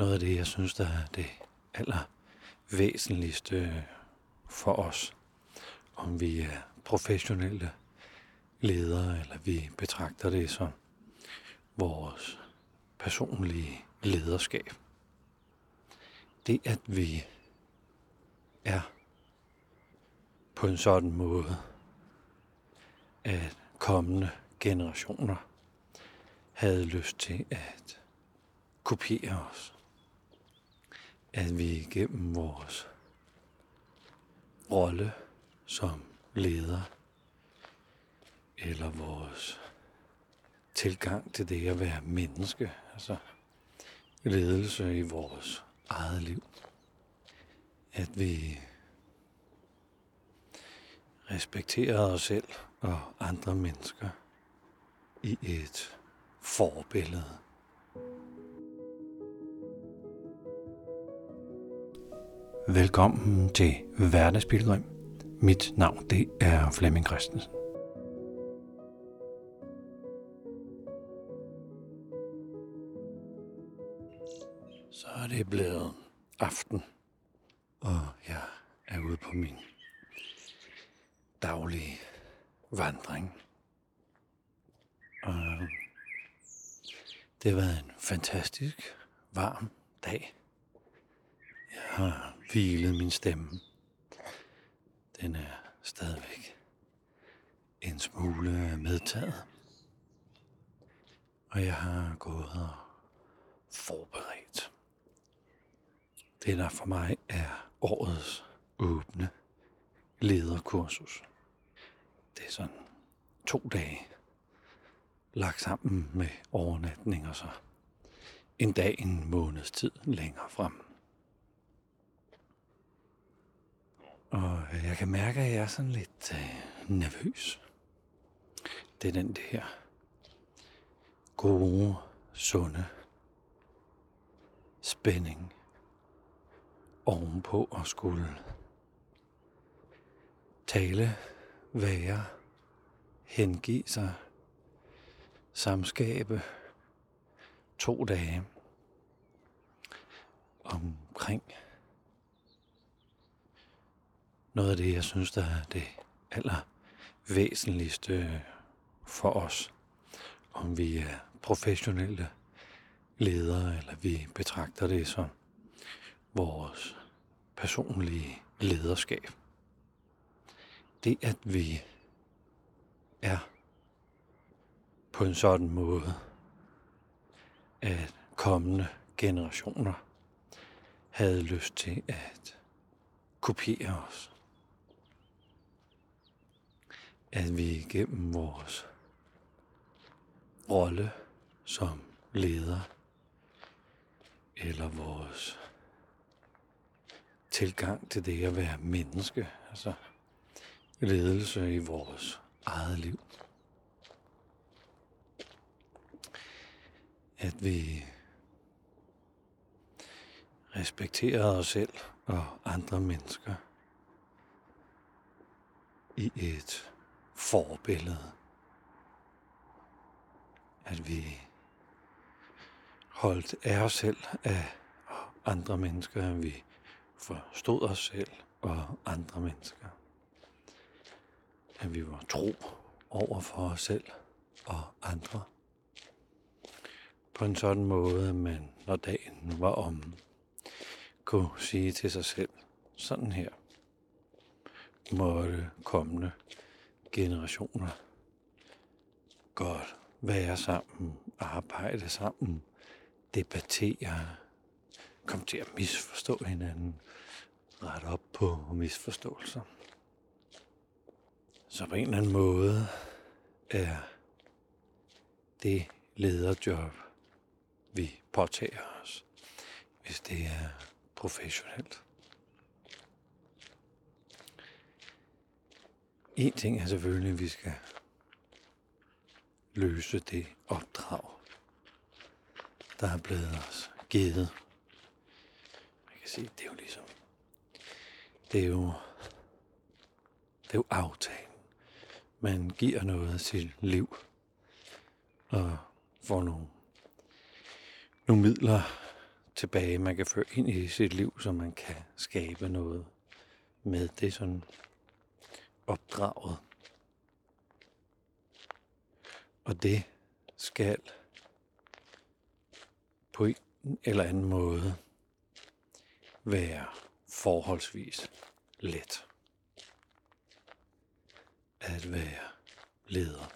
noget af det, jeg synes, der er det aller væsentligste for os, om vi er professionelle ledere, eller vi betragter det som vores personlige lederskab. Det, at vi er på en sådan måde, at kommende generationer havde lyst til at kopiere os. At vi gennem vores rolle som leder, eller vores tilgang til det at være menneske, altså ledelse i vores eget liv, at vi respekterer os selv og andre mennesker i et forbillede. Velkommen til Hverdagsbilledrøm. Mit navn det er Flemming Christensen. Så er det blevet aften, og jeg er ude på min daglige vandring. Og det har været en fantastisk varm dag. Har hvilet min stemme. Den er stadigvæk en smule medtaget. Og jeg har gået og forberedt. Det der for mig er årets åbne lederkursus. Det er sådan to dage lagt sammen med overnatning og så en dag en måneds tid længere frem. Og jeg kan mærke, at jeg er sådan lidt øh, nervøs. Det er den der gode, sunde spænding ovenpå at skulle tale, være, hengive sig, samskabe to dage omkring noget af det, jeg synes, der er det aller væsentligste for os, om vi er professionelle ledere, eller vi betragter det som vores personlige lederskab. Det, at vi er på en sådan måde, at kommende generationer havde lyst til at kopiere os. At vi gennem vores rolle som leder, eller vores tilgang til det at være menneske, altså ledelse i vores eget liv. At vi respekterer os selv og andre mennesker i et forbillede. At vi holdt af os selv af andre mennesker, at vi forstod os selv og andre mennesker. At vi var tro over for os selv og andre. På en sådan måde, at man, når dagen var om, kunne sige til sig selv, sådan her måtte kommende generationer godt være sammen, arbejde sammen, debattere, komme til at misforstå hinanden, rette op på misforståelser. Så på en eller anden måde er det lederjob, vi påtager os, hvis det er professionelt. En ting er selvfølgelig, at vi skal løse det opdrag, der er blevet os givet. Man kan sige, det er jo ligesom, det er jo, det er jo aftalen. Man giver noget af sit liv, og får nogle, nogle midler tilbage, man kan føre ind i sit liv, så man kan skabe noget med det sådan opdraget. Og det skal på en eller anden måde være forholdsvis let at være leder.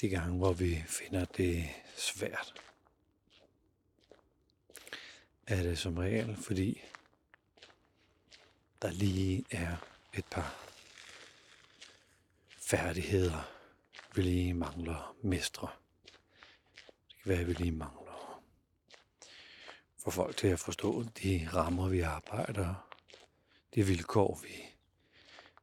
De gange, hvor vi finder det svært, er det som regel, fordi der lige er et par færdigheder, vi lige mangler mestre. Det kan være, at vi lige mangler for folk til at forstå de rammer, vi arbejder, de vilkår, vi,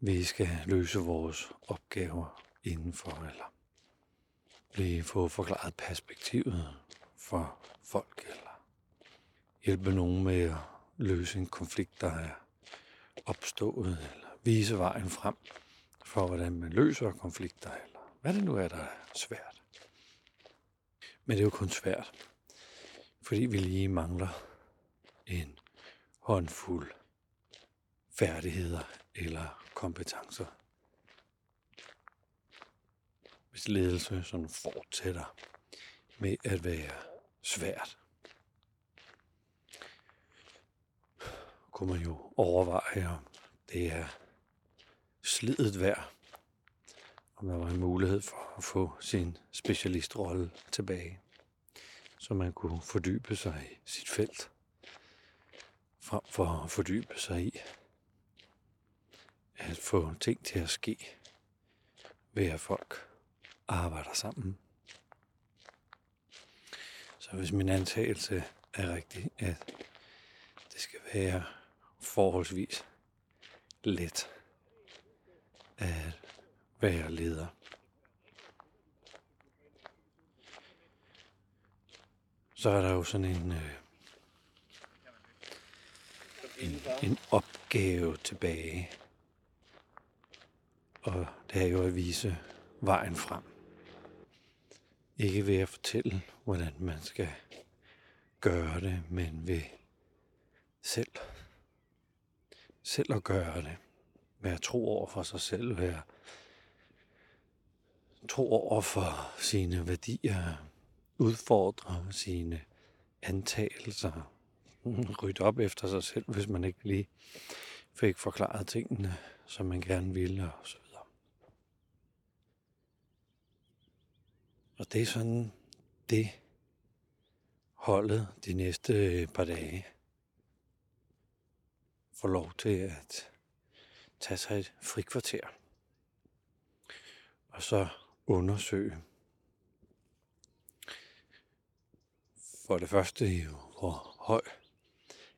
vi skal løse vores opgaver indenfor, eller lige få forklaret perspektivet for folk, eller hjælpe nogen med at løse en konflikt, der er opstået, eller vise vejen frem for, hvordan man løser konflikter, eller hvad det nu er, der er svært. Men det er jo kun svært, fordi vi lige mangler en håndfuld færdigheder eller kompetencer. Hvis ledelse sådan fortsætter med at være svært, kunne man jo overveje, om det er slidet værd, om der var en mulighed for at få sin specialistrolle tilbage, så man kunne fordybe sig i sit felt, frem for at fordybe sig i at få ting til at ske ved at folk arbejder sammen. Så hvis min antagelse er rigtig, at det skal være forholdsvis let at være leder. Så er der jo sådan en, øh, en, en opgave tilbage. Og det er jo at vise vejen frem. Ikke ved at fortælle, hvordan man skal gøre det, men ved selv. Selv at gøre det. Være tro over for sig selv. Være tro over for sine værdier. Udfordre sine antagelser. Rydde op efter sig selv, hvis man ikke lige fik forklaret tingene, som man gerne ville og så videre. Og det er sådan det holdet de næste par dage får lov til at tage sig et frikvarter. Og så undersøge. For det første jo, hvor høj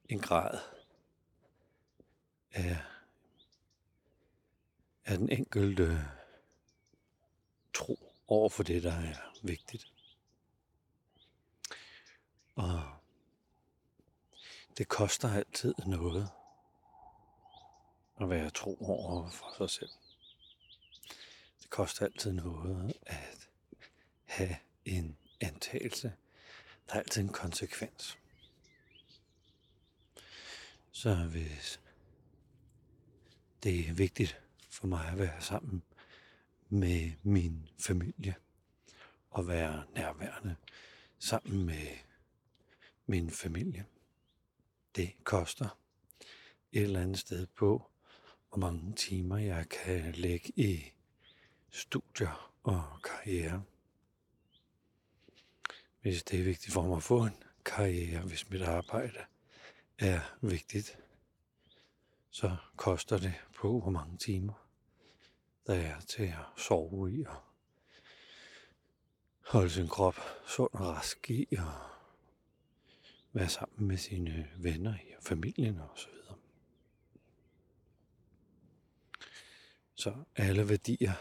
en grad af, af den enkelte øh, tro over for det, der er vigtigt. Og det koster altid noget at være tro over for sig selv. Det koster altid noget at have en antagelse. Der er altid en konsekvens. Så hvis det er vigtigt for mig at være sammen med min familie og være nærværende sammen med min familie. Det koster et eller andet sted på hvor mange timer jeg kan lægge i studier og karriere. Hvis det er vigtigt for mig at få en karriere, hvis mit arbejde er vigtigt, så koster det på, hvor mange timer der er til at sove i og holde sin krop sund og rask i og være sammen med sine venner og familien og så videre. Så alle værdier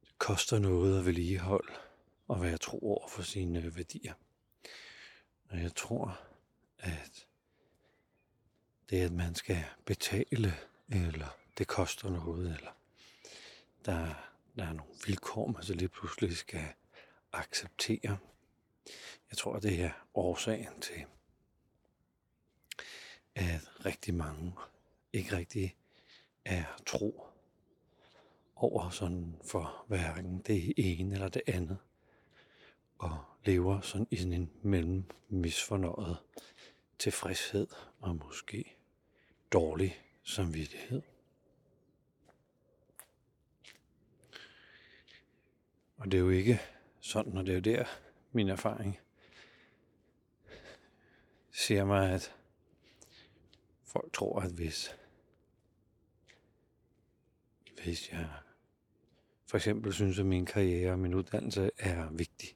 det koster noget at vedligeholde og være tro over for sine øh, værdier. Og jeg tror, at det, at man skal betale, eller det koster noget, eller der, der er nogle vilkår, man så lige pludselig skal acceptere. Jeg tror, det er årsagen til, at rigtig mange ikke rigtig er tro over sådan for hverken det ene eller det andet, og lever sådan i sådan en mellem misfornøjet tilfredshed og måske dårlig samvittighed. Og det er jo ikke sådan, og det er jo der, min erfaring siger mig, at folk tror, at hvis, hvis jeg for eksempel synes, at min karriere og min uddannelse er vigtig,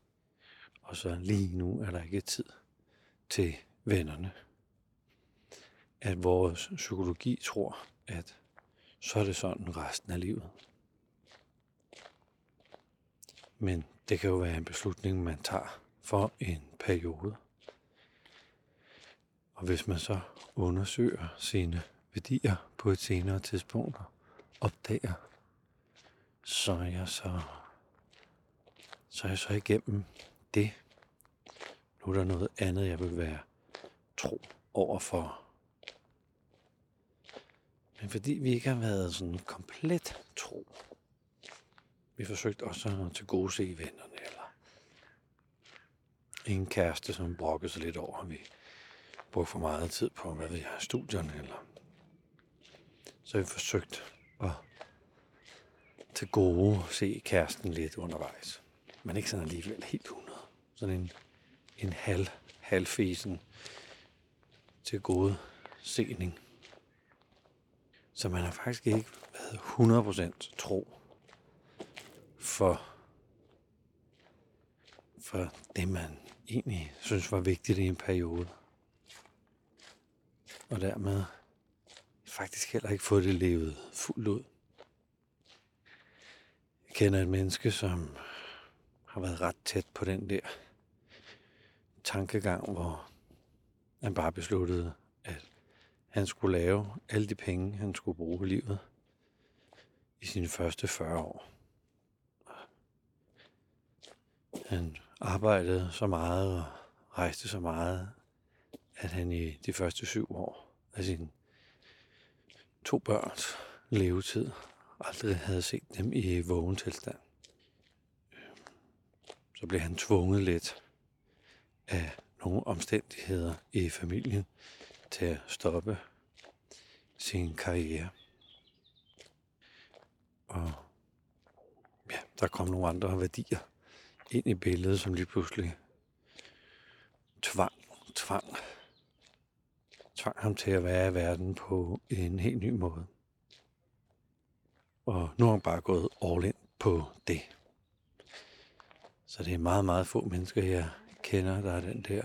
og så lige nu er der ikke tid til vennerne, at vores psykologi tror, at så er det sådan resten af livet. Men det kan jo være en beslutning, man tager for en periode. Og hvis man så undersøger sine værdier på et senere tidspunkt og opdager, så er jeg så, så er jeg så igennem det. Nu er der noget andet, jeg vil være tro overfor. Men fordi vi ikke har været sådan komplet tro, vi forsøgte også at til gode se vennerne, eller en kæreste, som brokkede sig lidt over, at vi brugte for meget tid på, hvad ved jeg, studierne, eller så har vi forsøgt at til gode se kæresten lidt undervejs. Men ikke sådan alligevel helt 100. Sådan en, en halv, halvfesen til gode sening. Så man har faktisk ikke været 100% tro for, for det, man egentlig synes var vigtigt i en periode. Og dermed faktisk heller ikke fået det levet fuldt ud. Jeg kender et menneske, som har været ret tæt på den der tankegang, hvor han bare besluttede, at han skulle lave alle de penge, han skulle bruge i livet i sine første 40 år. Han arbejdede så meget og rejste så meget, at han i de første syv år af sin to børns levetid aldrig havde set dem i vågen tilstand. Så blev han tvunget lidt af nogle omstændigheder i familien til at stoppe sin karriere. Og ja, der kom nogle andre værdier ind i billedet, som lige pludselig tvang, tvang, tvang ham til at være i verden på en helt ny måde. Og nu har han bare gået all in på det. Så det er meget, meget få mennesker, jeg kender, der er den der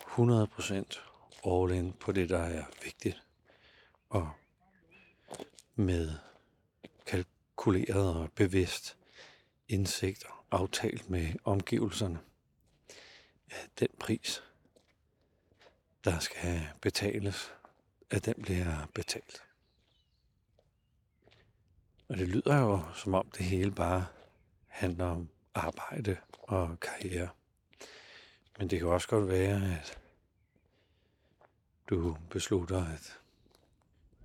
100% all in på det, der er vigtigt. Og med kalkuleret og bevidst indsigt og aftalt med omgivelserne, at den pris, der skal betales, at den bliver betalt. Og det lyder jo som om det hele bare handler om arbejde og karriere. Men det kan også godt være, at du beslutter, at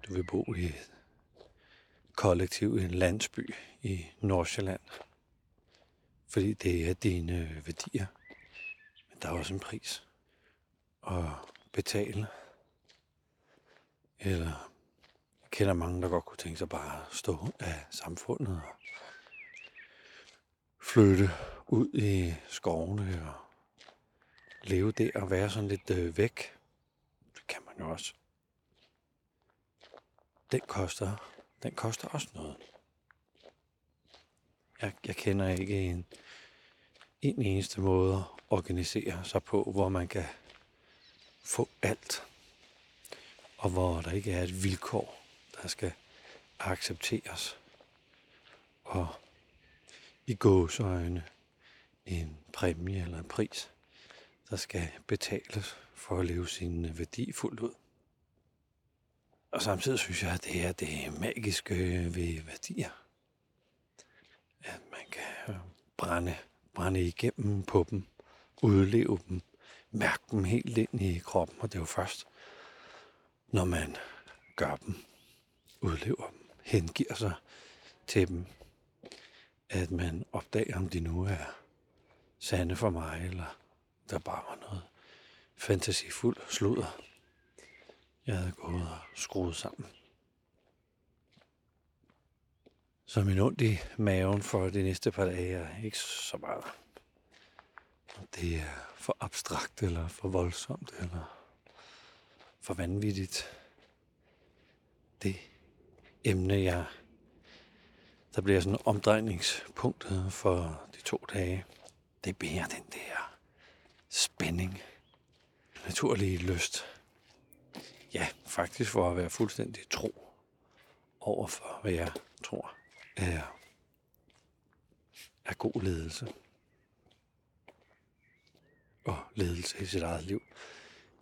du vil bo i et kollektiv i en landsby i Nordsjælland. Fordi det er dine værdier. Men der er også en pris Og betale. Eller jeg kender mange, der godt kunne tænke sig bare at stå af samfundet og flytte ud i skovene og leve der og være sådan lidt øh, væk. Det kan man jo også. Den koster, den koster også noget. Jeg, jeg kender ikke en, en eneste måde at organisere sig på, hvor man kan få alt, og hvor der ikke er et vilkår, der skal accepteres. Og i gåsøjne en præmie eller en pris, der skal betales for at leve sin værdi fuldt ud. Og samtidig synes jeg, at det er det magiske ved værdier. At man kan brænde, brænde igennem på dem udleve dem, mærke dem helt ind i kroppen, og det er jo først, når man gør dem, udlever dem, hengiver sig til dem, at man opdager, om de nu er sande for mig, eller der bare var noget fantasifuld sludder, jeg havde gået og skruet sammen. Så min ondt i maven for de næste par dage er ikke så meget. Det er for abstrakt, eller for voldsomt, eller for vanvittigt. Det emne, jeg der bliver sådan omdrejningspunktet øh, for de to dage. Det bliver den der spænding, naturlige lyst. Ja, faktisk for at være fuldstændig tro over for, hvad jeg tror er, er god ledelse. Og ledelse i sit eget liv.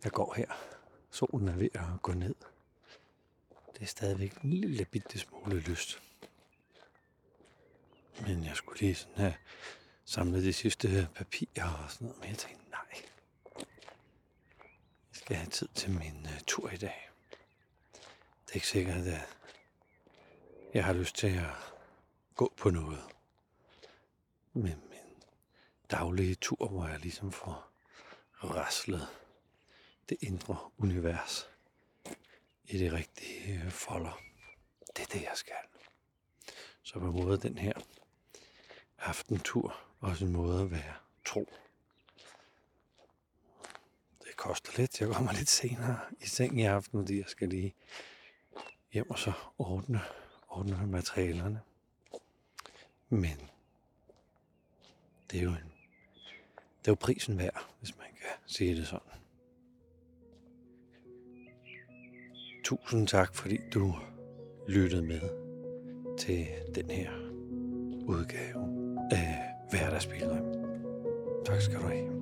Jeg går her. Solen er ved at gå ned. Det er stadigvæk en lille bitte smule lyst. Men jeg skulle lige sådan have samlet de sidste papirer og sådan noget. Men jeg tænkte, nej. Jeg skal have tid til min uh, tur i dag. Det er ikke sikkert, at jeg har lyst til at gå på noget. Men min daglige tur, hvor jeg ligesom får raslede det indre univers i det rigtige øh, folder. Det er det, jeg skal. Så på måde den her aftentur også en måde at være tro. Det koster lidt. Jeg kommer lidt senere i seng i aften, fordi jeg skal lige hjem og så ordne, ordne materialerne. Men det er jo en, det er jo prisen værd, hvis man kan sige det sådan. Tusind tak, fordi du lyttede med til den her udgave af Hverdagsbilrem. Tak skal du have.